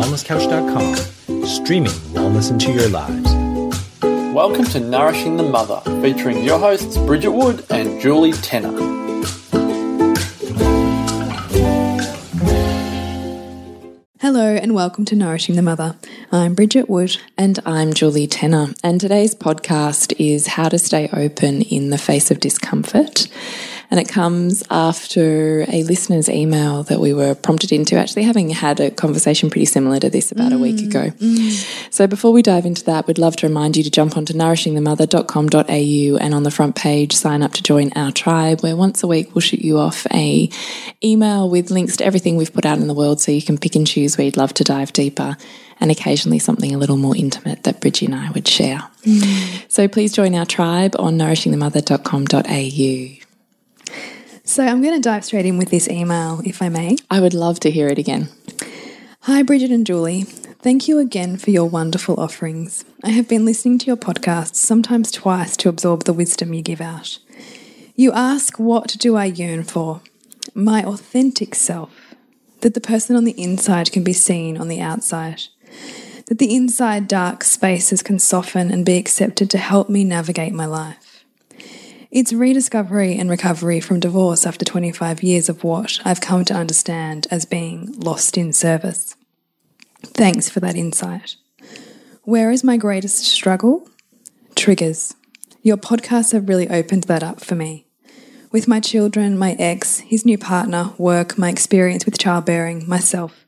wellnesscouch.com, streaming wellness into your lives. Welcome to Nourishing the Mother, featuring your hosts Bridget Wood and Julie Tenner. Hello and welcome to Nourishing the Mother. I'm Bridget Wood. And I'm Julie Tenner. And today's podcast is How to Stay Open in the Face of Discomfort. And it comes after a listener's email that we were prompted into, actually having had a conversation pretty similar to this about mm, a week mm, ago. Mm. So before we dive into that, we'd love to remind you to jump onto nourishingthemother.com.au and on the front page, sign up to join our tribe, where once a week we'll shoot you off a email with links to everything we've put out in the world so you can pick and choose where you'd love to dive deeper and occasionally something a little more intimate that Bridgie and I would share. Mm. So please join our tribe on nourishingthemother.com.au. So I'm going to dive straight in with this email, if I may. I would love to hear it again. Hi, Bridget and Julie. Thank you again for your wonderful offerings. I have been listening to your podcasts, sometimes twice, to absorb the wisdom you give out. You ask, What do I yearn for? My authentic self. That the person on the inside can be seen on the outside. That the inside dark spaces can soften and be accepted to help me navigate my life. It's rediscovery and recovery from divorce after 25 years of what I've come to understand as being lost in service. Thanks for that insight. Where is my greatest struggle? Triggers. Your podcasts have really opened that up for me. With my children, my ex, his new partner, work, my experience with childbearing, myself.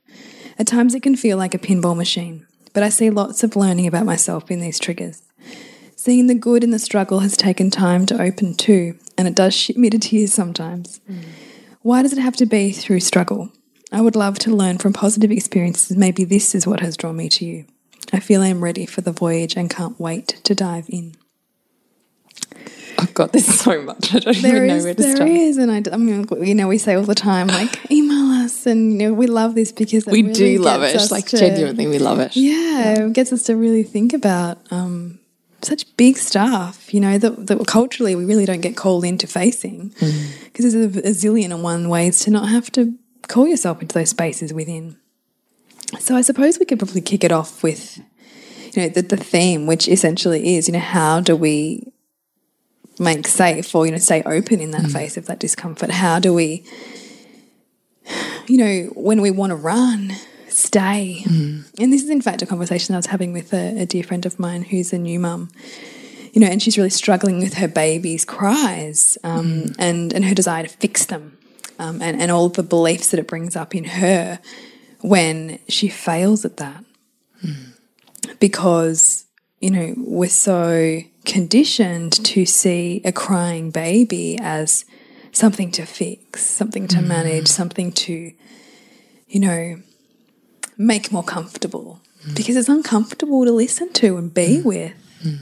At times it can feel like a pinball machine, but I see lots of learning about myself in these triggers. Seeing the good in the struggle has taken time to open too, and it does ship me to tears sometimes. Mm. Why does it have to be through struggle? I would love to learn from positive experiences. Maybe this is what has drawn me to you. I feel I am ready for the voyage and can't wait to dive in. I've oh, got this so much. I don't there even is, know where to there start. There is, and I, I mean, you know, we say all the time, like, email us, and you know, we love this because we really do love it. Like, to, genuinely, we love it. Yeah, yeah, it gets us to really think about um, such big stuff, you know, that, that culturally we really don't get called into facing because mm. there's a, a zillion and one ways to not have to call yourself into those spaces within. So I suppose we could probably kick it off with, you know, the, the theme, which essentially is, you know, how do we make safe or, you know, stay open in that mm. face of that discomfort? How do we, you know, when we want to run, stay. Mm. And this is, in fact, a conversation I was having with a, a dear friend of mine who's a new mum you know, and she's really struggling with her baby's cries um, mm. and and her desire to fix them, um, and and all the beliefs that it brings up in her when she fails at that, mm. because you know we're so conditioned to see a crying baby as something to fix, something to mm. manage, something to, you know, make more comfortable mm. because it's uncomfortable to listen to and be mm. with. Mm.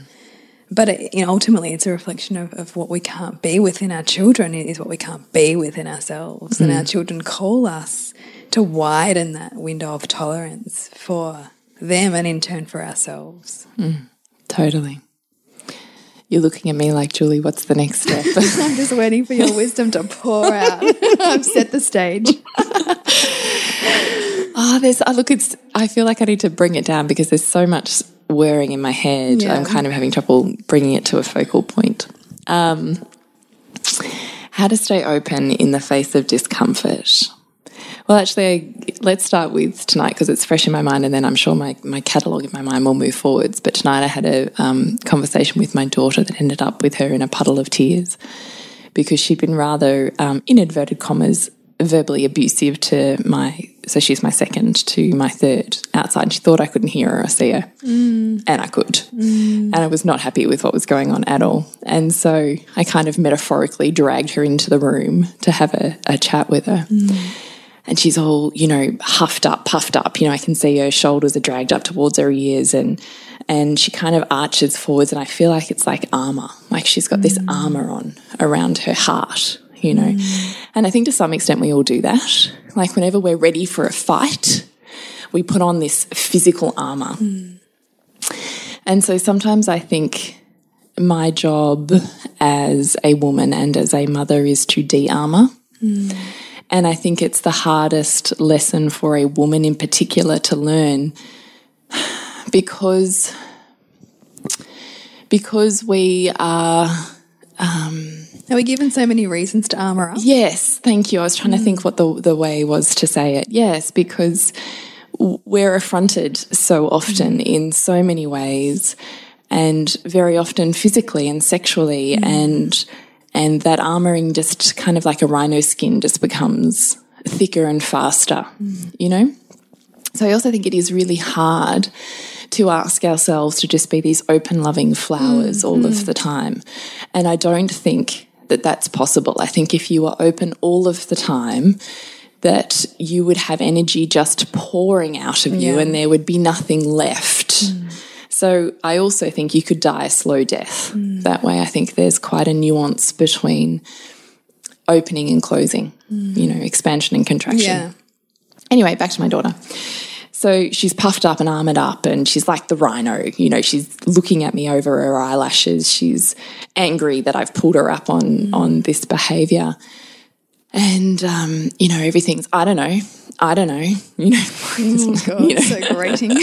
But it, you know, ultimately, it's a reflection of, of what we can't be within our children, is what we can't be within ourselves. And our mm. children call us to widen that window of tolerance for them and in turn for ourselves. Mm. Totally. You're looking at me like, Julie, what's the next step? I'm just waiting for your wisdom to pour out. I've set the stage. Oh, there's, oh, look, it's, I feel like I need to bring it down because there's so much whirring in my head. Yeah. I'm kind of having trouble bringing it to a focal point. Um, how to stay open in the face of discomfort. Well, actually, let's start with tonight because it's fresh in my mind, and then I'm sure my, my catalogue in my mind will move forwards. But tonight I had a um, conversation with my daughter that ended up with her in a puddle of tears because she'd been rather, um, in inverted commas, verbally abusive to my so she's my second to my third outside. And she thought I couldn't hear her or see her. Mm. and I could. Mm. and I was not happy with what was going on at all. And so I kind of metaphorically dragged her into the room to have a, a chat with her. Mm. and she's all you know huffed up puffed up. You know I can see her shoulders are dragged up towards her ears and and she kind of arches forwards. And I feel like it's like armor. Like she's got this mm. armor on around her heart you know. Mm. And I think to some extent we all do that. Like whenever we're ready for a fight, we put on this physical armor. Mm. And so sometimes I think my job as a woman and as a mother is to de armor. Mm. And I think it's the hardest lesson for a woman in particular to learn because because we are Are we given so many reasons to armor up? Yes, thank you. I was trying to mm. think what the the way was to say it. Yes, because we're affronted so often mm. in so many ways, and very often physically and sexually, mm. and and that armoring just kind of like a rhino skin just becomes thicker and faster. You know. So I also think it is really hard to ask ourselves to just be these open, loving flowers all of the time. And I don't think that that's possible. I think if you were open all of the time, that you would have energy just pouring out of you Yeah. and there would be nothing left. Mm. So I also think you could die a slow death. Mm. That way, I think there's quite a nuance between opening and closing, mm. you know, expansion and contraction. Yeah. Anyway, back to my daughter. So she's puffed up and armored up, and she's like the rhino. You know, she's looking at me over her eyelashes. She's angry that I've pulled her up on on this behavior, and um, you know, everything's I don't know, I don't know. You know, God, you know. so grating.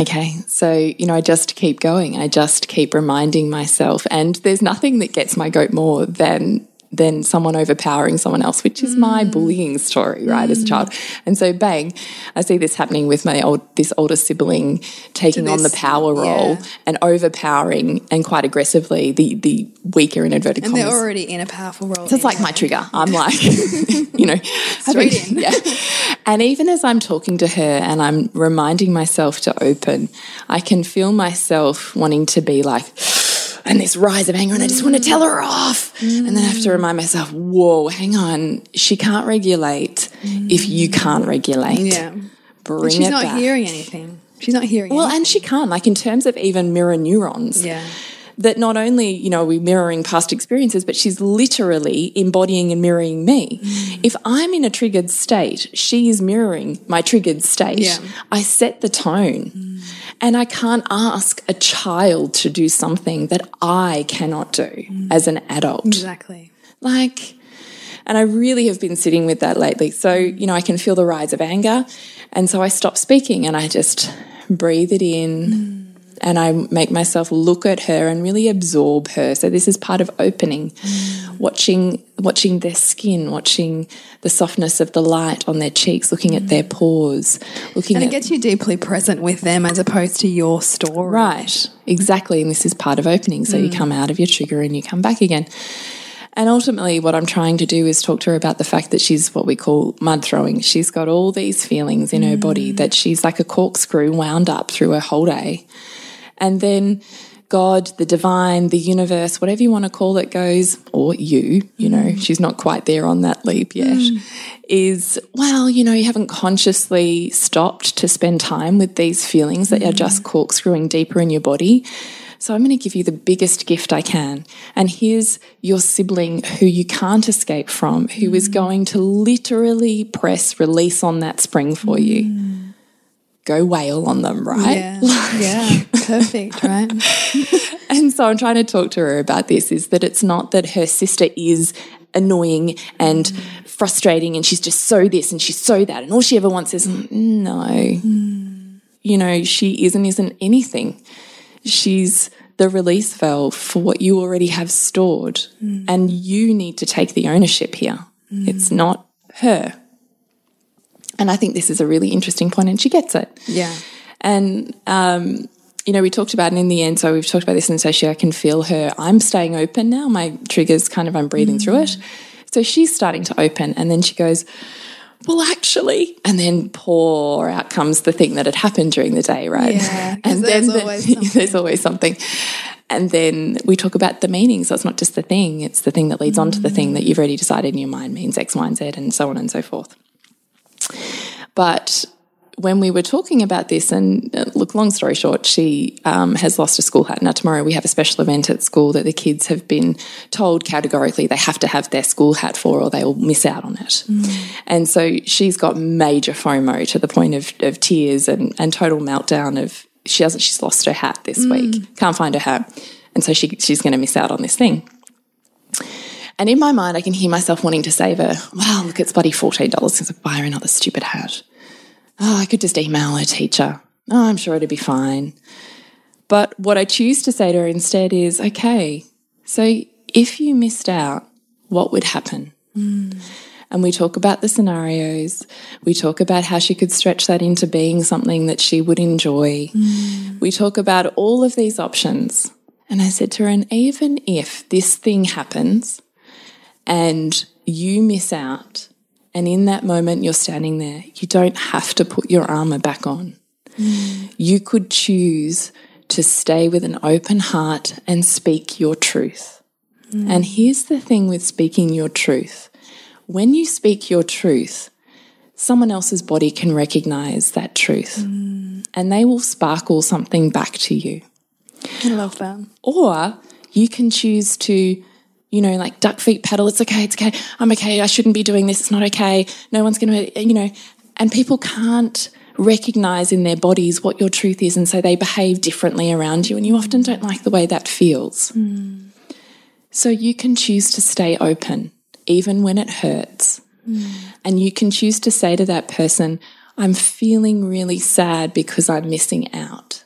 Okay, so you know, I just keep going. I just keep reminding myself, and there's nothing that gets my goat more than than someone overpowering someone else, which is my mm. bullying story, right, as a mm. child. And so, bang, I see this happening with my old this older sibling taking on the this- power role yeah. and overpowering and quite aggressively the the weaker in inverted and commas. they're already in a powerful role. So it's like my trigger. I'm like, you know, having- in. Yeah. And even as I'm talking to her and I'm reminding myself to open, I can feel myself wanting to be like, and this rise of anger, and I just want to tell her off. And then I have to remind myself, whoa, hang on, she can't regulate if you can't regulate. Yeah. Bring She's it not back. hearing anything. She's not hearing Well, anything. and she can't, like in terms of even mirror neurons Yeah. that not only you know are we mirroring past experiences but she's literally embodying and mirroring me Mm. if i'm in a triggered state she is mirroring my triggered state Yeah. Mm. i set the tone and i can't ask a child to do something that i cannot do Mm. as an adult Exactly. like and I really have been sitting with that lately. So, you know, I can feel the rise of anger. And so I stop speaking and I just breathe it in and I make myself look at her and really absorb her. So this is part of opening, mm. watching watching their skin, watching the softness of the light on their cheeks, looking at their paws, looking And at it gets you deeply present with them as opposed to your story. Right, exactly. And this is part of opening. So you mm. come out of your trigger and you come back again. And ultimately, what I'm trying to do is talk to her about the fact that she's what we call mud throwing. She's got all these feelings in her body mm. that she's like a corkscrew wound up through her whole day. And then God, the divine, the universe, whatever you want to call it, goes, or you, you know, mm. she's not quite there on that leap yet, mm. is, well, you know, you haven't consciously stopped to spend time with these feelings that are mm. just corkscrewing deeper in your body. So I'm going to give you the biggest gift I can. And here's your sibling who you can't escape from, who is going to literally press release on that spring for you. Go wail on them, right? Yeah. yeah. Perfect, right? And so I'm trying to talk to her about this is that it's not that her sister is annoying and mm. frustrating and she's just so this and she's so that and all she ever wants is "Mm, no. Mm. You know, she isn't isn't anything. She's the release valve for what you already have stored mm. and you need to take the ownership here. It's not her. And I think this is a really interesting point and she gets it. Yeah. And, um, you know, we talked about, and in the end, so we've talked about this, and so she, I can feel her. I'm staying open now. My triggers kind of, I'm breathing through it. So she's starting to open, and then she goes, Well, actually, and then pour out comes the thing that had happened during the day, right? Yeah, and there's the- always there's always something. And then we talk about the meaning. So it's not just the thing, it's the thing that leads on to the thing that you've already decided in your mind means X, Y, and Z, and so on and so forth. But when we were talking about this, and uh, look, long story short, she um, has lost a school hat. Now, tomorrow we have a special event at school that the kids have been told categorically they have to have their school hat for or they will miss out on it. And so she's got major FOMO to the point of, of tears and, and total meltdown of she hasn't, she's lost her hat this week, can't find her hat. And so she, she's going to miss out on this thing. And in my mind, I can hear myself wanting to to her, wow, look, it's bloody $14 because I buy her another stupid hat. Oh, I could just email her teacher. Oh, I'm sure it'd be fine. But what I choose to say to her instead is, okay, so if you missed out, what would happen? Mm. And we talk about the scenarios. We talk about how she could stretch that into being something that she would enjoy. Mm. We talk about all of these options. And I said to her, and even if this thing happens and you miss out, and in that moment you're standing there, you don't have to put your armor back on. Mm. You could choose to stay with an open heart and speak your truth. Mm. And here's the thing with speaking your truth when you speak your truth, someone else's body can recognize that truth mm. and they will sparkle something back to you. I love that. Or you can choose to, you know, like duck feet paddle. It's okay. It's okay. I'm okay. I shouldn't be doing this. It's not okay. No one's going to, you know, and people can't recognize in their bodies what your truth is. And so they behave differently around you. And you often don't like the way that feels. Mm. So you can choose to stay open even when it hurts. Mm. And you can choose to say to that person, I'm feeling really sad because I'm missing out.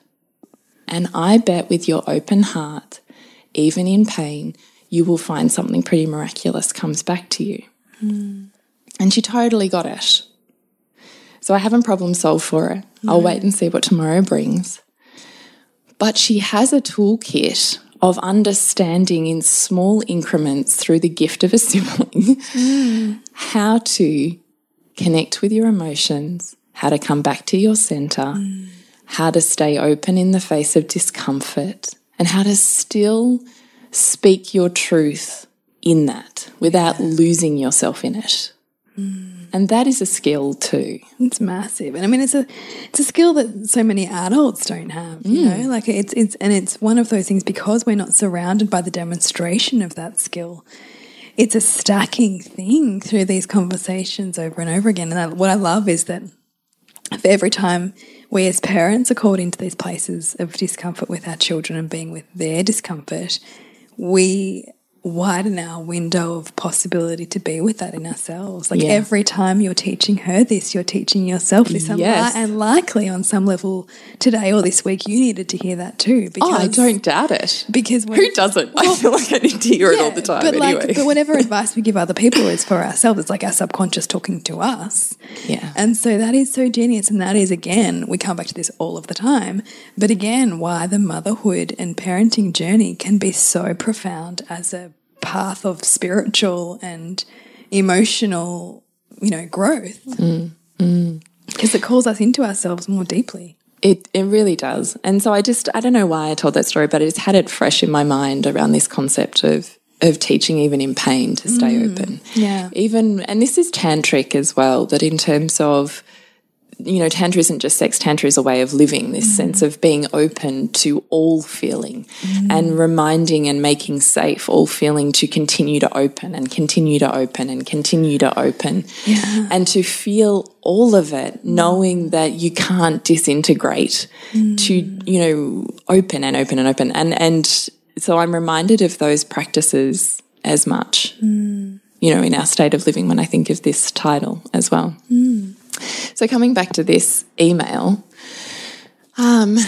And I bet with your open heart, even in pain, you will find something pretty miraculous comes back to you. Mm. And she totally got it. So I haven't problem solved for her. No. I'll wait and see what tomorrow brings. But she has a toolkit of understanding in small increments through the gift of a sibling mm. how to connect with your emotions, how to come back to your center, mm. how to stay open in the face of discomfort, and how to still speak your truth in that without yeah. losing yourself in it. Mm. And that is a skill too. It's massive. And I mean it's a it's a skill that so many adults don't have, you mm. know? Like it's it's and it's one of those things because we're not surrounded by the demonstration of that skill. It's a stacking thing through these conversations over and over again. And I, what I love is that for every time we as parents are called into these places of discomfort with our children and being with their discomfort, we widen our window of possibility to be with that in ourselves. Like yeah. every time you're teaching her this, you're teaching yourself this. Yes. And likely on some level today or this week, you needed to hear that too. Because, oh, I don't doubt it. Because who doesn't? Well, I feel like I need to hear yeah, it all the time. But anyway. like, but whatever advice we give other people is for ourselves. It's like our subconscious talking to us. Yeah. And so that is so genius. And that is again, we come back to this all of the time. But again, why the motherhood and parenting journey can be so profound as a path of spiritual and emotional, you know, growth. Because mm, mm. it calls us into ourselves more deeply. It, it really does. And so I just, I don't know why I told that story, but I just had it fresh in my mind around this concept of of teaching even in pain to stay mm, open. Yeah. Even and this is tantric as well, that in terms of you know, Tantra isn't just sex, Tantra is a way of living, this mm. sense of being open to all feeling mm. and reminding and making safe all feeling to continue to open and continue to open and continue to open yeah. and to feel all of it, knowing that you can't disintegrate, mm. to, you know, open and open and open. And, and so I'm reminded of those practices as much, mm. you know, in our state of living when I think of this title as well. So coming back to this email, um,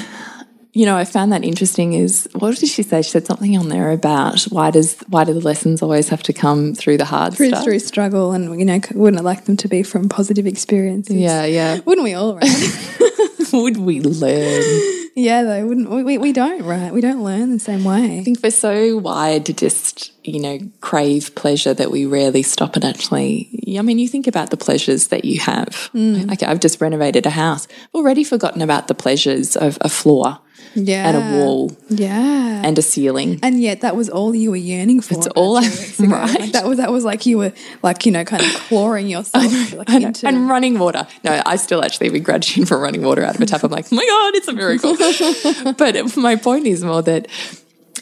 you know, I found that interesting. Is what did she say? She said something on there about why does why do the lessons always have to come through the hard through, stuff? Through struggle, and you know, wouldn't it like them to be from positive experiences. Yeah, yeah. Wouldn't we all? Right? Would we learn? Yeah, though, wouldn't we? We don't, right? We don't learn the same way. I think we're so wired to just, you know, crave pleasure that we rarely stop and actually. I mean, you think about the pleasures that you have. Mm. Like, I've just renovated a house. I've already forgotten about the pleasures of a floor yeah. and a wall, yeah, and a ceiling. And yet, that was all you were yearning for. It's all I, right. Like that was that was like you were like you know kind of clawing yourself know, like into... and running water. No, I still actually begrudge you for running water out of a tap. I'm like, oh my god, it's a miracle. but my point is more that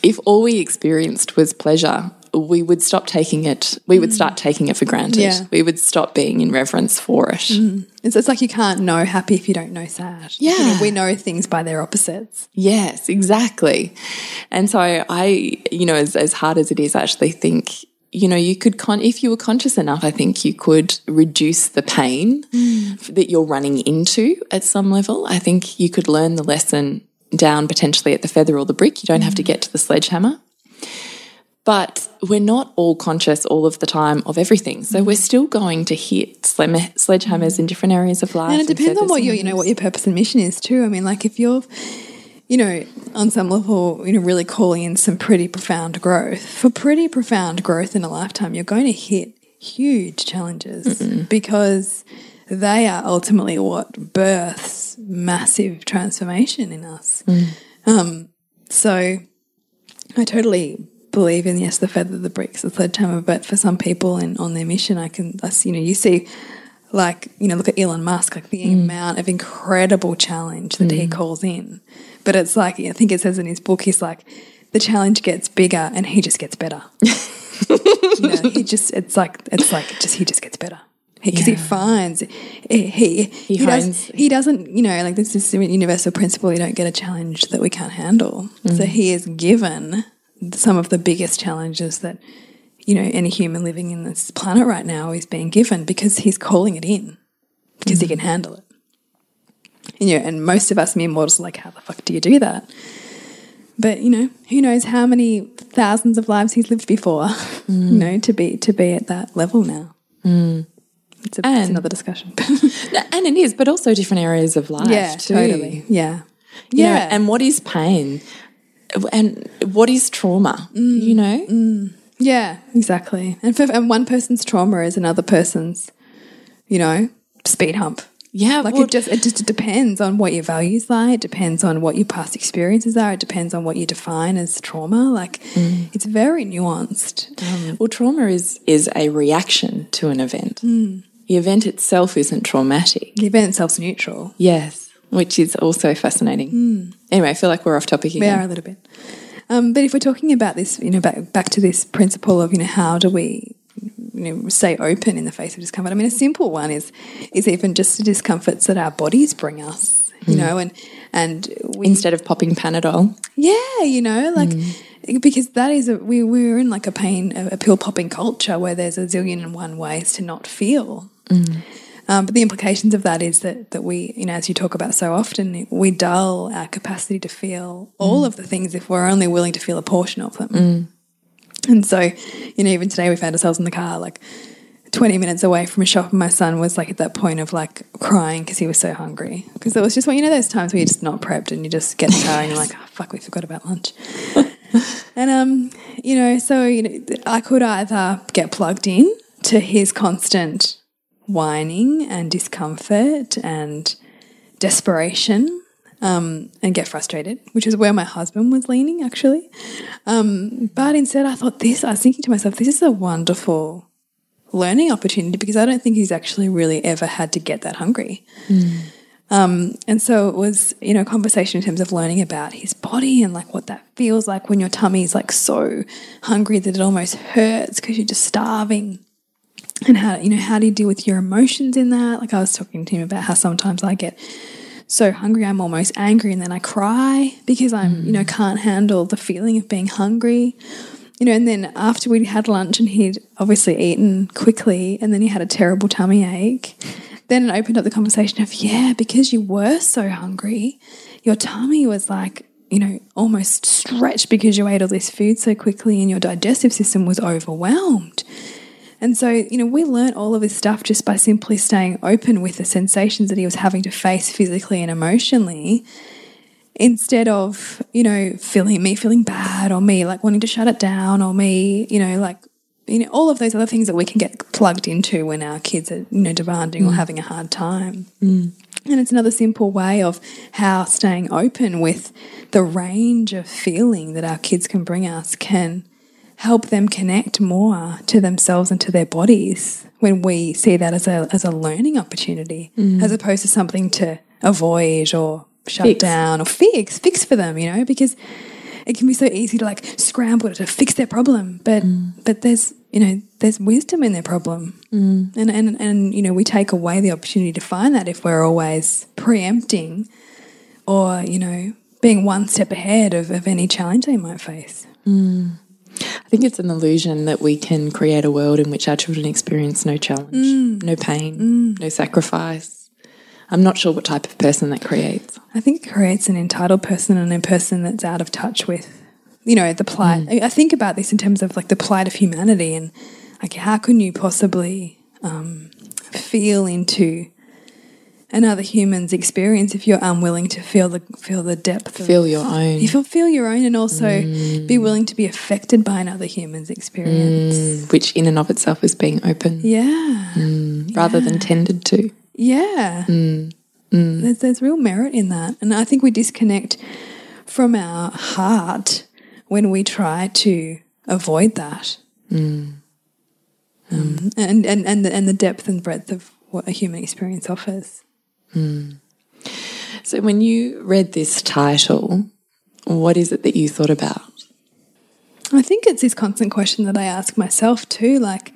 if all we experienced was pleasure, we would stop taking it. We would start taking it for granted. Yeah. We would stop being in reverence for it. Mm. It's, it's, like you can't know happy if you don't know sad. Yeah. You know, we know things by their opposites. Yes, exactly. And so I, you know, as, as hard as it is, I actually think you know, you could, con if you were conscious enough, I think you could reduce the pain that you're running into at some level. I think you could learn the lesson down potentially at the feather or the brick. You don't have to get to the sledgehammer. But we're not all conscious all of the time of everything. So we're still going to hit sledgehammers in different areas of life. And it depends on what and your, you know, what your purpose and mission is too. I mean, like if you're, you know, on some level, you know, really calling in some pretty profound growth. For pretty profound growth in a lifetime, you're going to hit huge challenges because they are ultimately what births massive transformation in us. Mm. Um, so I totally believe in yes, the feather, the bricks, the sledgehammer. But for some people and on their mission, I can, that's, you know, you see, like you know, look at Elon Musk, like the mm. amount of incredible challenge that he mm. calls in. But it's like I think it says in his book, he's like the challenge gets bigger and he just gets better. you know, he just it's like it's like just he just gets better because he Yeah. finds eh, he he he, does, he doesn't you know like this is a universal principle you don't get a challenge that we can't handle. So mm. he is given some of the biggest challenges that you know any human living in this planet right now is being given because he's calling it in because he mm. can handle it. And, you know, and most of us mere mortals are like how the fuck do you do that? But you know who knows how many thousands of lives he's lived before you mm. know to be to be at that level now it's, a, it's another discussion and it is, but also different areas of life. yeah too. totally yeah yeah and what is pain? And what is trauma? Mm. You know? yeah exactly and for and one person's trauma is another person's you know speed hump Yeah. like well, it just it just depends on what your values are it depends on what your past experiences are it depends on what you define as trauma like Mm. it's very nuanced um, well, trauma is is a reaction to an event. Mm. The event itself isn't traumatic. the event itself's neutral Yes. Which is also fascinating. Anyway, I feel like we're off topic Mm. We are a little bit. Um, but if we're talking about this, you know, back, back to this principle of, you know, how do we, you know, stay open in the face of discomfort? I mean, a simple one is, is even just the discomforts that our bodies bring us, you know, and, and we, Instead of popping Panadol. yeah, you know, like, because that is, a, we, we're in like a pain, a pill popping culture where there's a zillion and one ways to not feel. Um, but the implications of that is that that we, you know, as you talk about so often, we dull our capacity to feel all of the things if we're only willing to feel a portion of them. And so, you know, even today we found ourselves in the car like 20 minutes away from a shop, and my son was like at that point of like crying because he was so hungry. Because it was just, well, you know, those times where you're just not prepped and you just get in the car and you're like, oh, fuck, we forgot about lunch. and, um, you know, so, you know, I could either get plugged in to his constant whining and discomfort and desperation um, and get frustrated, which is where my husband was leaning actually. Um, but instead, I thought this, I was thinking to myself, this is a wonderful learning opportunity because I don't think he's actually really ever had to get that hungry. Um, and so it was, you know, a conversation in terms of learning about his body and like what that feels like when your tummy is like so hungry that it almost hurts because you're just starving and how you know how do you deal with your emotions in that? Like i was talking to him about how sometimes i get so hungry i'm almost angry and then i cry because i'm you know mm. can't handle the feeling of being hungry. You know and then after we'd had lunch and he'd obviously eaten quickly and then he had a terrible tummy ache then it opened up the conversation of yeah because you were so hungry your tummy was like you know almost stretched because you ate all this food so quickly and your digestive system was overwhelmed and so, you know, we learnt all of this stuff just by simply staying open with the sensations that he was having to face physically and emotionally, instead of, you know, feeling me feeling bad or me like wanting to shut it down or me, you know, like, you know, all of those other things that we can get plugged into when our kids are, you know, demanding or mm. having a hard time. Mm. And it's another simple way of how staying open with the range of feeling that our kids can bring us can help them connect more to themselves and to their bodies when we see that as a as a learning opportunity mm. as opposed to something to avoid or shut Fix. down or fix fix for them you know because it can be so easy to like scramble to fix their problem but mm. but there's you know there's wisdom in their problem. Mm. And and and you know we take away the opportunity to find that if we're always preempting or you know being one step ahead of, of any challenge they might face I think it's an illusion that we can create a world in which our children experience no challenge, mm. no pain, mm. no sacrifice. I'm not sure what type of person that creates. I think it creates an entitled person and a person that's out of touch with, you know, the plight. Mm. I I think about this in terms of like the plight of humanity and like how can you possibly um, feel into another human's experience if you're unwilling to feel the feel the depth of Feel your own. If you feel feel your own and also mm. be willing to be affected by another human's experience. Mm, which in and of itself is being open Yeah. Mm, rather than tended to. Yeah. There's, there's real merit in that. And I think we disconnect from our heart when we try to avoid that. Um, and, and, and, the, and the depth and breadth of what a human experience offers. Mm. So when you read this title, what is it that you thought about? I think it's this constant question that I ask myself too, like,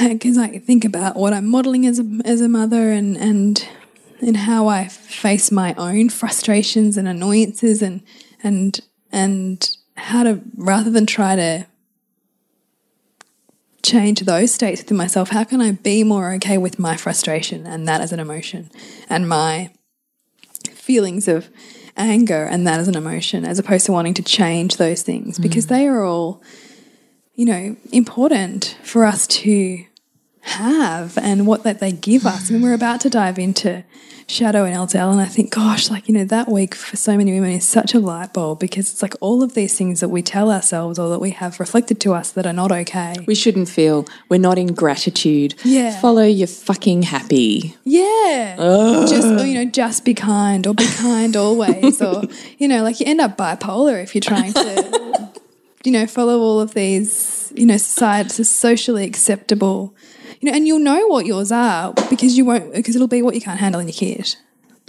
because I think about what I'm modeling as a, as a mother and, and and how I face my own frustrations and annoyances and and and how to rather than try to change those states within myself, how can I be more okay with my frustration and that as an emotion? And my feelings of anger and that as an emotion as opposed to wanting to change those things. Because mm. they are all you know important for us to have and what that they give us. I mean, we're about to dive into Shadow and Eldel, and I think, gosh, like, you know, that week for so many women is such a light bulb because it's like all of these things that we tell ourselves or that we have reflected to us that are not okay. We shouldn't feel we're not in gratitude. Yeah. Follow your fucking happy. Yeah. Just, or, you know, just be kind or be kind always. or, you know, like you end up bipolar if you're trying to, you know, follow all of these, you know, society, socially acceptable, you know, and you'll know what yours are because you won't, because it'll be what you can't handle in your kid.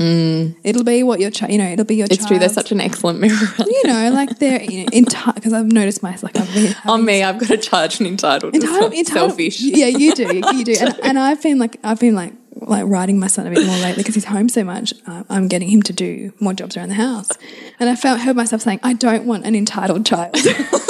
It'll be what your child, you know, it'll be your It's true. They're such an excellent mirror. you know, like they're you know, in because I've noticed my like I've been On me, I've got to charge an entitled. Entitled, entitled, selfish. Yeah, you do, you do, and, and I've been like I've been like like riding my son a bit more lately because he's home so much. Uh, I'm getting him to do more jobs around the house, and I felt heard myself saying, "I don't want an entitled child." oh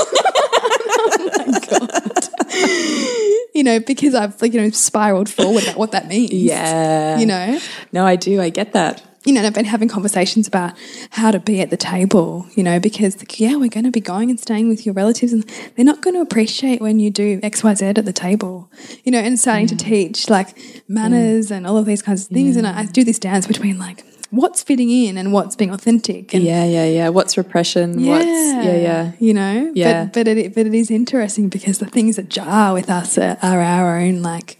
my god. You know, because I've like you know spiraled forward about what that means. Yeah. you know, No, I do. I get that. you know, and I've been having conversations about how to be at the table, you know, because yeah, we're going to be going and staying with your relatives, and they're not going to appreciate when you do X, Y, Z at the table, you know, and starting to mm. teach like manners mm. and all of these kinds of things. And I, I do this dance between like what's fitting in and what's being authentic. And Yeah, yeah, yeah. What's repression? yeah, What's yeah, yeah. you know, Yeah. But but it but it is interesting because the things that jar with us are, are our own like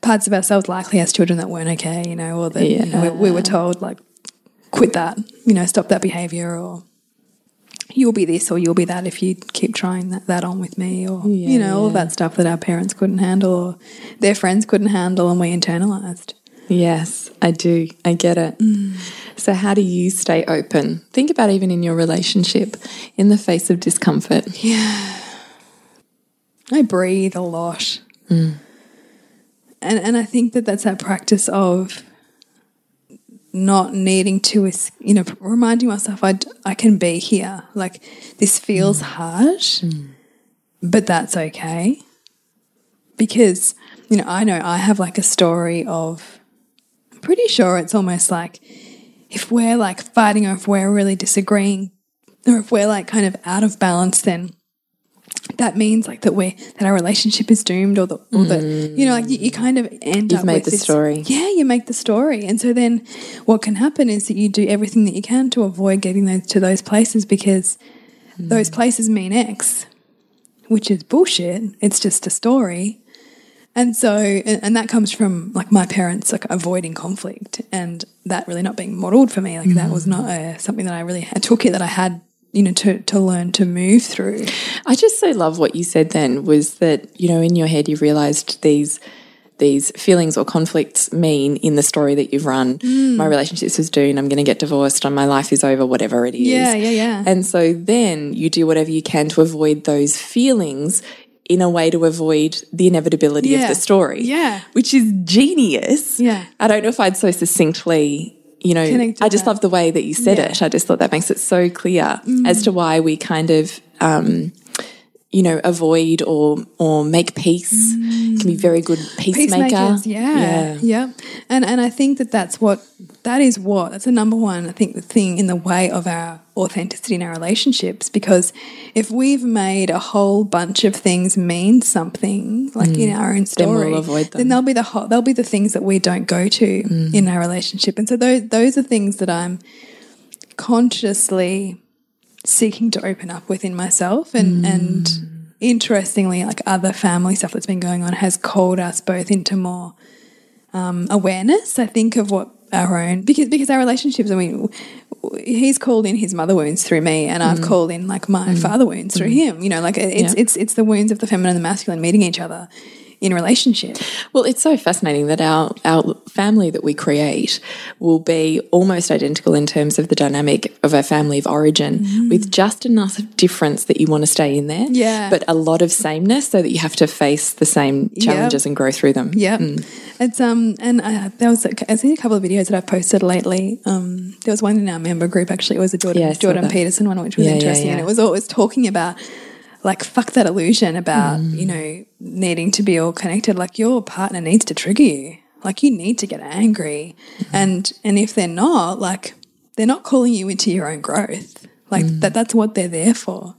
parts of ourselves, likely as children that weren't okay, you know, or that you know, we, we were told like quit that, you know, stop that behavior, or you'll be this or you'll be that if you keep trying that, that on with me, or you know, all that stuff that our parents couldn't handle or their friends couldn't handle, and we internalized. Yes, I do. I get it. So, how do you stay open? Think about even in your relationship, in the face of discomfort. Yeah. I breathe a lot. Mm. And and I think that that's that practice of not needing to, you know, reminding myself I, I can be here. Like this feels mm. hard, mm. but that's okay. Because, you know, I know I have like a story of, pretty sure it's almost like if we're like fighting or if we're really disagreeing or if we're like kind of out of balance, then that means like that we that our relationship is doomed or that or that you know like you, you kind of end You've up made with the this- story. yeah you make the story. And so then what can happen is that you do everything that you can to avoid getting those to those places because those hmm. places mean x which is bullshit. It's just a story and so and, and that comes from like my parents like avoiding conflict and that really not being modeled for me like that was not a, something that i really I took it that i had you know to to learn to move through I just so love what you said then was that, you know, in your head you realized these these feelings or conflicts mean in the story that you've run, Mm. my relationships is doomed, I'm going to get divorced, or my life is over, whatever it is. Yeah, yeah, yeah. And so then you do whatever you can to avoid those feelings in a way to avoid the inevitability Yeah. of the story. Yeah. Which is genius. Yeah. I don't know if I'd so succinctly, you know, Connected I just that. love the way that you said Yeah. Mm. it. I just thought that makes it so clear as to why we kind of um, you know, avoid or or make peace. Can be very good peacemaker. Peacemakers, yeah, yeah, And and I think that that's what that is what that's the number one. I think the thing in the way of our authenticity in our relationships because if we've made a whole bunch of things mean something like in our own story, Mm. we'll avoid them. then they'll be the ho- they'll be the things that we don't go to Mm. in our relationship. And so those those are things that I'm consciously seeking to open up within myself. And hmm. and interestingly like other family stuff that's been going on has called us both into more um, awareness I think of what our own because because our relationships I mean he's called in his mother wounds through me and I've hmm. called in like my hmm. father wounds through him. You know like it's Yeah. it's it's the wounds of the feminine and the masculine meeting each other in relationship Well, it's so fascinating that our our family that we create will be almost identical in terms of the dynamic of our family of origin, with just enough difference that you want to stay in there, Yeah. but a lot of sameness so that you have to face the same challenges and grow through them. Yeah, it's um, and uh, there was a, I've seen a couple of videos that I've posted lately. Um, there was one in our member group actually. It was a Jordan Yeah, Jordan. Peterson one, which was Yeah, yeah, interesting, and it was always talking about like fuck that illusion about Mm. you know needing to be all connected. Like your partner needs to trigger you. Like you need to get angry, Mm-hmm. and and if they're not, like they're not calling you into your own growth. Like Mm. that. That's what they're there for.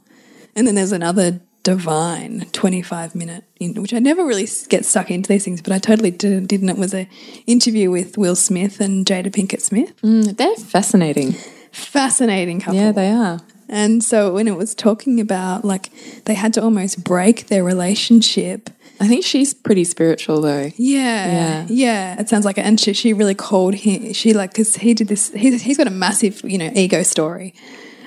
And then there's another divine 25 minute, in, which I never really get stuck into these things, but I totally did, didn't. It was a interview with Will Smith and Jada Pinkett Smith. Mm, they're fascinating. Fascinating couple. Yeah, they are. And so when it was talking about like they had to almost break their relationship. I think she's pretty spiritual though. Yeah, Yeah. yeah, It sounds like it. And she, she really called him. She like because he did this. He's, he's got a massive you know ego story.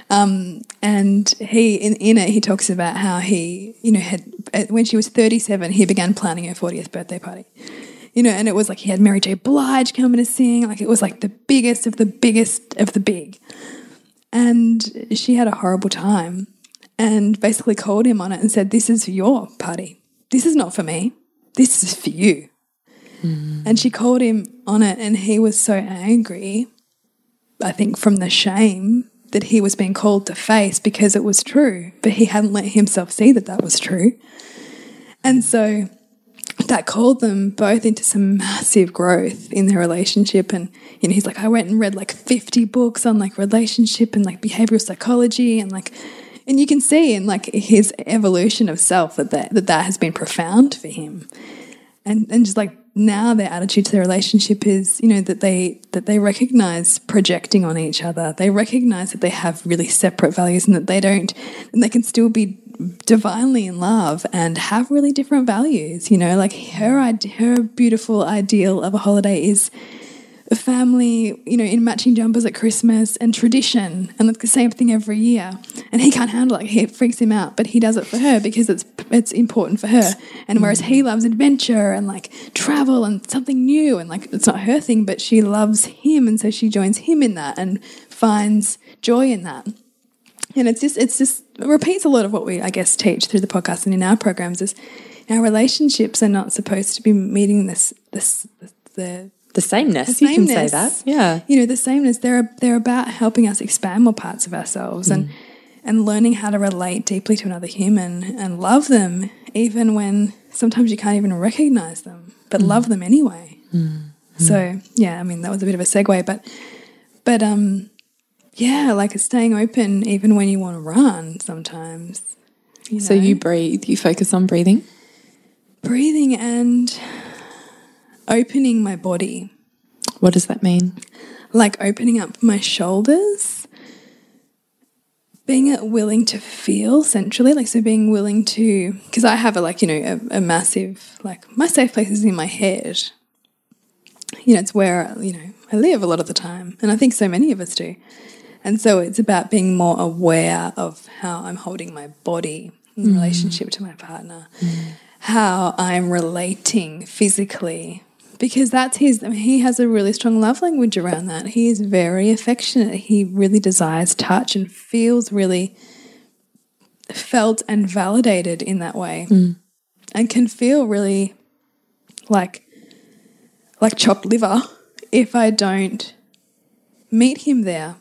Um, and he in, in it he talks about how he you know had when she was 37 he began planning her 40th birthday party you know and it was like he had Mary J Blige coming to sing like it was like the biggest of the biggest of the big and she had a horrible time and basically called him on it and said this is for your party. This is not for me. This is for you. Hmm. And she called him on it and he was so angry I think from the shame that he was being called to face because it was true, but he hadn't let himself see that that was true. And so that called them both into some massive growth in their relationship. And, you know, he's like, I went and read like 50 books on like relationship and like behavioral psychology and like, and you can see in like his evolution of self that that, that, that has been profound for him and and just like now their attitude to their relationship is you know that they that they recognize projecting on each other. They recognize that they have really separate values and that they don't and they can still be divinely in love and have really different values you know like her her beautiful ideal of a holiday is a family, you know, in matching jumpers at Christmas and tradition, and it's the same thing every year. And he can't handle it; it freaks him out. But he does it for her because it's it's important for her. And whereas he loves adventure and like travel and something new, and like it's not her thing, but she loves him, and so she joins him in that and finds joy in that. And it's just it's just it repeats a lot of what we I guess teach through the podcast and in our programs is our relationships are not supposed to be meeting this this the The sameness, you can say that. Yeah. you know the sameness they're they're about helping us expand more parts of ourselves and mm. and learning how to relate deeply to another human and love them even when sometimes you can't even recognize them but love mm. them anyway. Mm. So yeah i mean that was a bit of a segue but but um yeah like staying open even when you want to run sometimes you So you breathe, you focus on breathing. breathing and opening my body What does that mean? like opening up my shoulders, being willing to feel centrally, like so being willing to, because I have a like, you know, a, a massive, like my safe place is in my head. You know, it's where, you know, I live a lot of the time. And I think so many of us do. And so it's about being more aware of how I'm holding my body in mm. relationship to my partner, how I'm relating physically, because that's his. I mean, he has a really strong love language around that. He is very affectionate. He really desires touch and feels really felt and validated in that way, hmm. and can feel really like like chopped liver if I don't meet him there.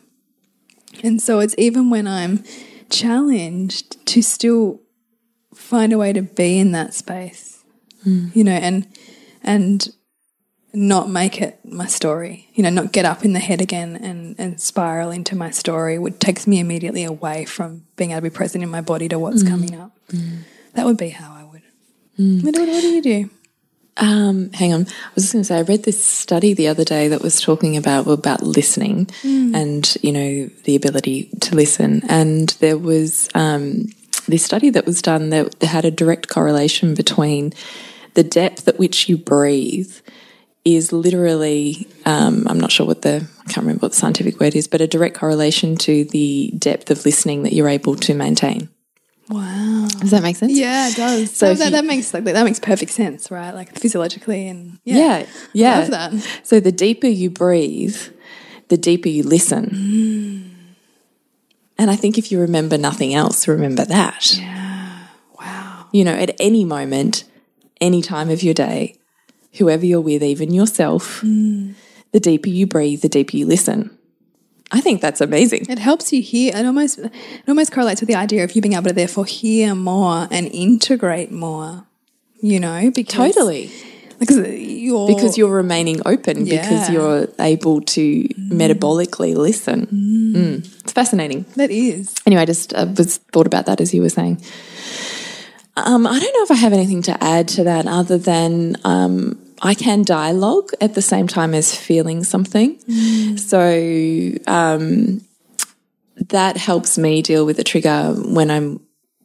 And so it's even when I'm challenged to still find a way to be in that space, hmm. you know, and and not make it my story, you know, not get up in the head again and, and spiral into my story, which takes me immediately away from being able to be present in my body to what's coming up. That would be how I would. What, do- what do you do? Um, hang on. I was just going to say, I read this study the other day that was talking about about listening and you know the ability to listen. And there was um, this study that was done that had a direct correlation between the depth at which you breathe is literally um, I'm not sure what the I can't remember what the scientific word is, but a direct correlation to the depth of listening that you're able to maintain. Wow. Does that make sense? Yeah, it does. So So that, you- that makes like that makes perfect sense, right? Like physiologically and yeah, Yeah, yeah. I love that. So the deeper you breathe, the deeper you listen. And I think if you remember nothing else, remember that. Wow. You know, at any moment, any time of your day, whoever you're with, even yourself, the deeper you breathe, the deeper you listen. I think that's amazing. It helps you hear. It almost it almost correlates with the idea of you being able to therefore hear more and integrate more. You know, because Totally. because you're Because you're remaining open, because you're able to metabolically listen. Mm. It's fascinating. that is anyway, I just uh, was thought about that as you were saying. Um, I don't know if I have anything to add to that other than um, I can dialogue at the same time as feeling something. So um, that helps me deal with the trigger when I'm,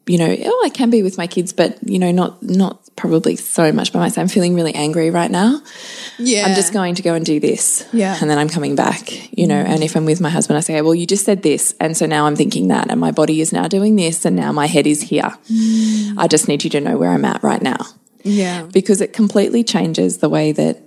you know, oh, I can be with my kids, but you know, not not probably so much by myself. I'm feeling really angry right now. yeah. I'm just going to go and do this. Yeah. And then I'm coming back, you know. And if I'm with my husband, I say, well, you just said this. And so now I'm thinking that. And my body is now doing this. And now my head is here. Mm. I just need you to know where I'm at right now yeah because it completely changes the way that.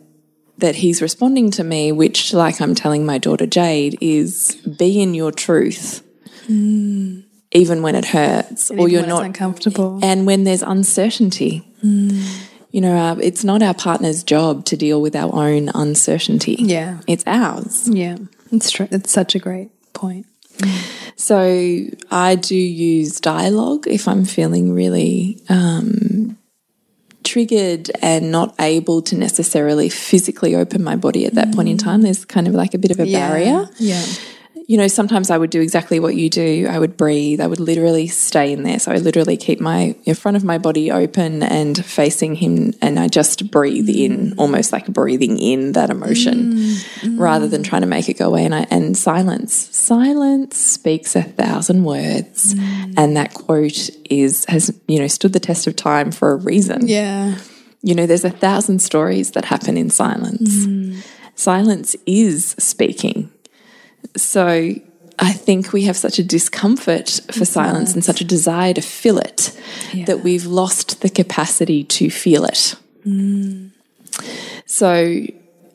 That he's responding to me, which, like I'm telling my daughter Jade, is be in your truth, mm. Even when it hurts, or you're not uncomfortable. and when there's uncertainty. You know, uh, it's not our partner's job to deal with our own uncertainty. Yeah. It's ours. yeah, it's true. It's such a great point. So I do use dialogue if I'm feeling really um, triggered and not able to necessarily physically open my body at that point in time. There's kind of like a bit of a barrier. Yeah, you know, sometimes I would do exactly what you do. I would breathe. I would literally stay in there. So I literally keep my in front of my body open and facing him, and I just breathe in, almost like breathing in that emotion, mm, rather than mm. trying to make it go away. And I, and silence, silence speaks a thousand words, mm. and that quote is has you know stood the test of time for a reason. yeah, You know, there's a thousand stories that happen in silence. Silence is speaking. So I think we have such a discomfort for silence and such a desire to fill it that we've lost the capacity to feel it. Mm. So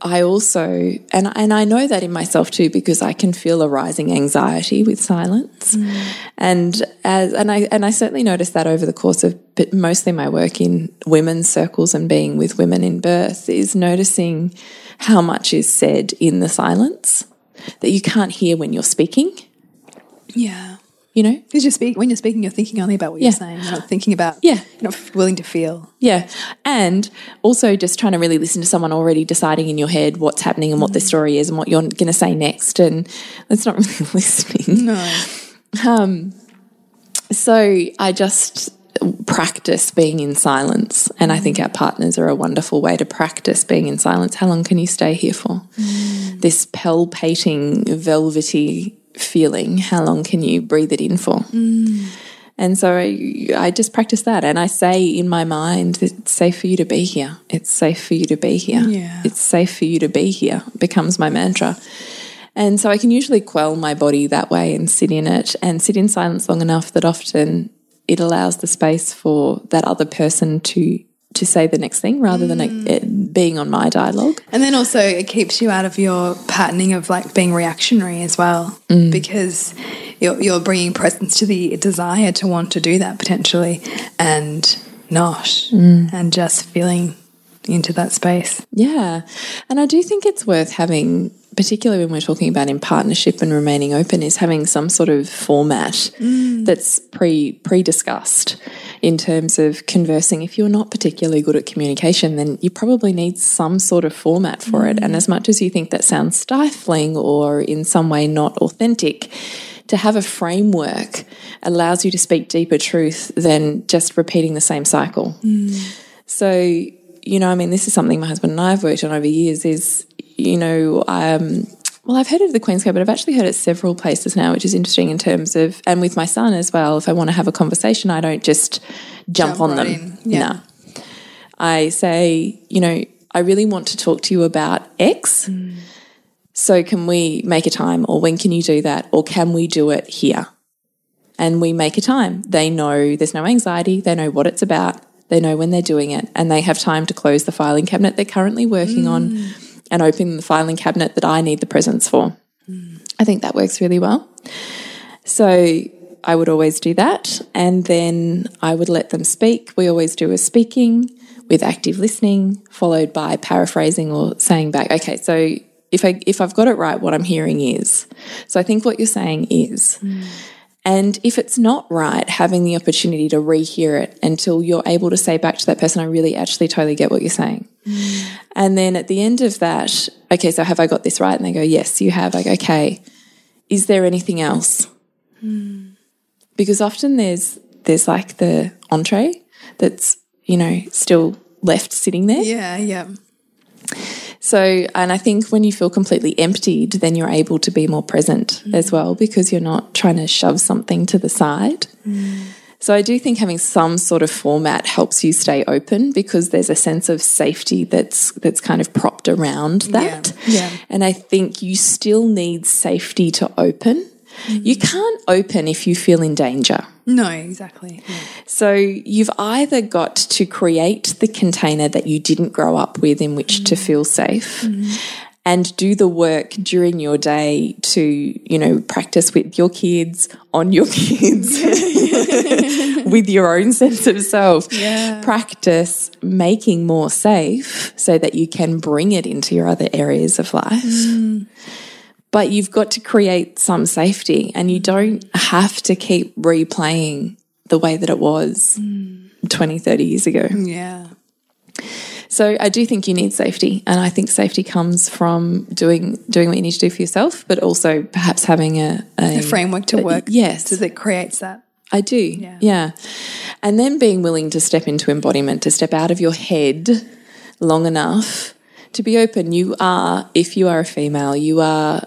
I also, and, and I know that in myself too, because I can feel a rising anxiety with silence. Mm. And as, and I, and I certainly noticed that over the course of but mostly my work in women's circles and being with women in birth is noticing how much is said in the silence that you can't hear when you're speaking, yeah. you know? Because you're speak when you're speaking, you're thinking only about what Yeah. you're saying. You're not thinking about. Yeah. You're not willing to feel. Yeah. And also just trying to really listen to someone already deciding in your head what's happening and what the mm. story is and what you're going to say next. And that's not really listening. No. Um, so I just practice being in silence. And I think our partners are a wonderful way to practice being in silence. How long can you stay here for? Mm. This palpating, velvety feeling, how long can you breathe it in for? Mm. And so I, I just practice that. And I say in my mind, it's safe for you to be here. It's safe for you to be here. Yeah. It's safe for you to be here becomes my mantra. And so I can usually quell my body that way and sit in it and sit in silence long enough that often it allows the space for that other person to to say the next thing rather than it, mm. it being on my dialogue. And then also it keeps you out of your patterning of like being reactionary as well, mm. because you're, you're bringing presence to the desire to want to do that potentially, and not, mm. and just feeling into that space. Yeah. And I do think it's worth having particularly when we're talking about in partnership and remaining open, is having some sort of format mm. that's pre pre discussed in terms of conversing. If you're not particularly good at communication, then you probably need some sort of format for it. And mm. as much as you think that sounds stifling or in some way not authentic, to have a framework allows you to speak deeper truth than just repeating the same cycle. Mm. So, you know, I mean, this is something my husband and I have worked on over years is, you know, um, well, I've heard of the Queen's Code, but I've actually heard it several places now, which is interesting in terms of, and with my son as well, if I want to have a conversation, I don't just jump, Jump on right them. Yeah. No. I say, you know, I really want to talk to you about X. So can we make a time or when can you do that? Or can we do it here? And we make a time. They know there's no anxiety. They know what it's about. They know when they're doing it and they have time to close the filing cabinet they're currently working on mm. and open the filing cabinet that I need the presents for. Mm. I think that works really well. So I would always do that. And then I would let them speak. We always do a speaking with active listening, followed by paraphrasing or saying back, okay, so if I if I've got it right, what I'm hearing is. So I think what you're saying is. Mm. And if it's not right, having the opportunity to rehear it until you're able to say back to that person, I really actually totally get what you're saying. Mm. And then at the end of that, okay, so have I got this right? And they go, yes, you have. I go, okay, is there anything else? Hmm. Because often there's there's like the entree that's you know still left sitting there. Yeah, yeah. So, and I think when you feel completely emptied, then you're able to be more present mm. as well because you're not trying to shove something to the side. Mm. So, I do think having some sort of format helps you stay open because there's a sense of safety that's that's kind of propped around that. yeah. And I think you still need safety to open. You mm. can't open if you feel in danger. No, exactly. Yeah. So you've either got to create the container that you didn't grow up with in which to mm. feel safe mm-hmm. and do the work during your day to, you know, practice with your kids, on your kids, with your own sense of self. Yeah. Practice making more safe so that you can bring it into your other areas of life mm. But you've got to create some safety and you don't have to keep replaying the way that it was mm. 20 30 years ago Yeah. so i do think you need safety and i think safety comes from doing doing what you need to do for yourself but also perhaps having a, a, A framework to work yes to that creates that. I do. Yeah. And then being willing to step into embodiment, to step out of your head long enough to be open. You are, if you are a female, you are,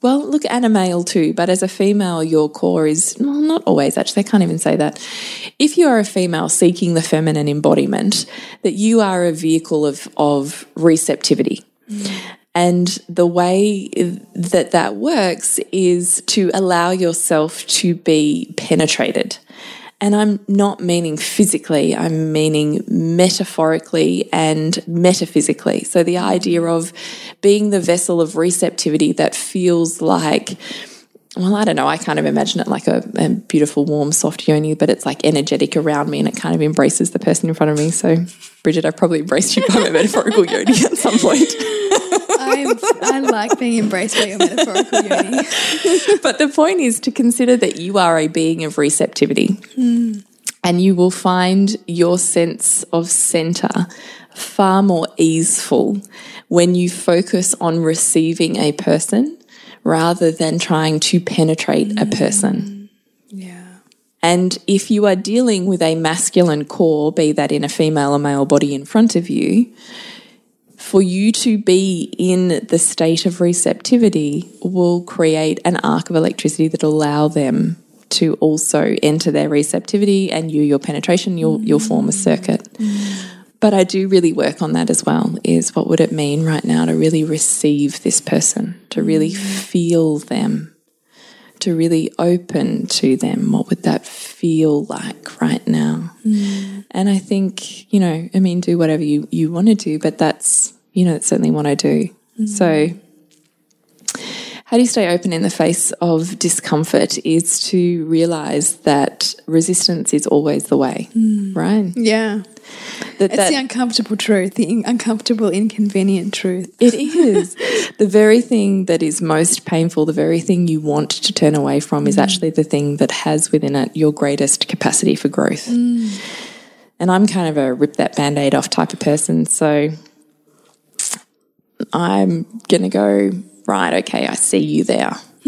well, look, and a male too, but as a female, your core is, well, not always actually, I can't even say that. If you are a female seeking the feminine embodiment, that you are a vehicle of, of receptivity. Mm. And the way that that works is to allow yourself to be penetrated. And I'm not meaning physically, I'm meaning metaphorically and metaphysically. So the idea of being the vessel of receptivity that feels like, well, I don't know, I kind of imagine it like a, a beautiful, warm, soft yoni, but it's like energetic around me and it kind of embraces the person in front of me. So, Bridget, I've probably embraced you by my metaphorical yoni at some point. I, I like being embraced by your metaphorical yoni. but the point is to consider that you are a being of receptivity hmm. and you will find your sense of center far more easeful when you focus on receiving a person rather than trying to penetrate a hmm. person. Yeah. And if you are dealing with a masculine core, be that in a female or male body in front of you, for you to be in the state of receptivity will create an arc of electricity that allow them to also enter their receptivity and you your penetration you'll you'll mm. form a circuit. But i do really work on that as well is what would it mean right now to really receive this person to really mm. feel them to really open to them? What would that feel like right now? Mm. And i think you know i mean do whatever you you want to do but that's you know that's certainly what i do mm. so how do you stay open in the face of discomfort is to realize that resistance is always the way mm. right Yeah. that, It's that the uncomfortable truth, the uncomfortable, inconvenient truth. it is the very thing that is most painful, the very thing you want to turn away from, is mm. actually the thing that has within it your greatest capacity for growth. And I'm kind of a rip that band aid off type of person. So I'm going to go, right, okay, I see you there.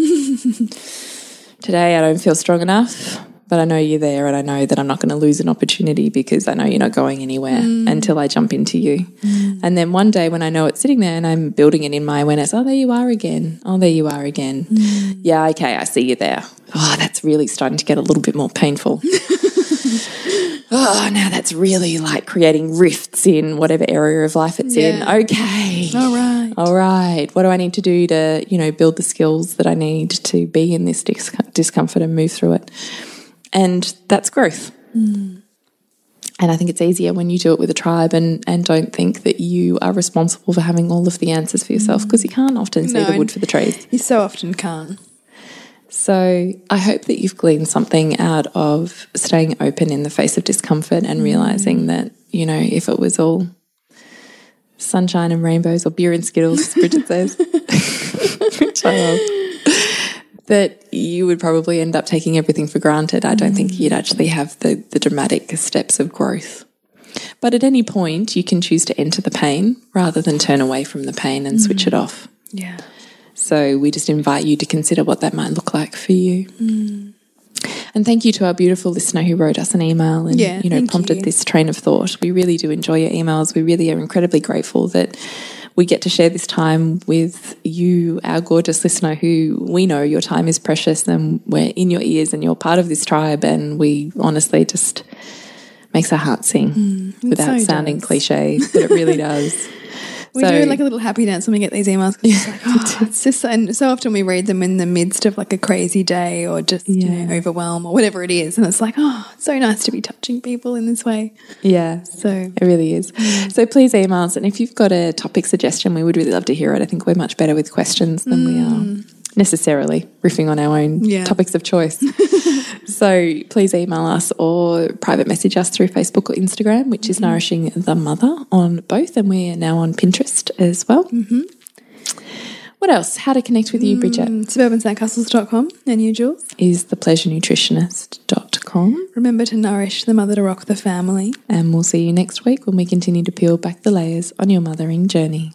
Today I don't feel strong enough, but I know you're there and I know that I'm not going to lose an opportunity because I know you're not going anywhere mm. until I jump into you. Mm. And then one day when I know it's sitting there and I'm building it in my awareness, oh, there you are again. Oh, there you are again. Mm. Yeah, okay, I see you there. Oh, that's really starting to get a little bit more painful. oh, now that's really like creating rifts in whatever area of life it's in. Okay. All right. All right. What do I need to do to, you know, build the skills that I need to be in this dis- discomfort and move through it? And that's growth. Hmm. And I think it's easier when you do it with a tribe and, and don't think that you are responsible for having all of the answers for yourself hmm. because you can't often see No, the wood for the trees. You so often can't. So I hope that you've gleaned something out of staying open in the face of discomfort and mm. realizing that, you know, if it was all sunshine and rainbows or beer and skittles, as Bridget says, which I love, that you would probably end up taking everything for granted. I don't think mm. you'd actually have the, the dramatic steps of growth. But at any point, you can choose to enter the pain rather than turn away from the pain and switch mm. it off. Yeah. So we just invite you to consider what that might look like for you. And thank you to our beautiful listener who wrote us an email and Yeah, you know prompted you. this train of thought. We really do enjoy your emails. We really are incredibly grateful that we get to share this time with you, our gorgeous listener, who we know your time is precious and we're in your ears and you're part of this tribe. And we honestly just makes our heart sing without Mm, so sounding does. cliche, but it really does. We So- do like a little happy dance when we get these emails. 'cause it's like, oh, it's just, and so often we read them in the midst of like a crazy day or just you know, overwhelm or whatever it is, and it's like, oh, it's so nice to be touching people in this way. Yeah. So It really is. Mm. So please email us. And if you've got a topic suggestion, we would really love to hear it. I think we're much better with questions than we are mm. Necessarily riffing on our own Yeah. topics of choice. so please email us or private message us through Facebook or Instagram, which is Nourishing the Mother on both. And we're now on Pinterest as well. Mm-hmm. What else? How to connect with you, Bridget, suburbansandcastles.com and you, Jules. is thepleasurenutritionist.com. Remember to nourish the mother to rock the family. And we'll see you next week when we continue to peel back the layers on your mothering journey.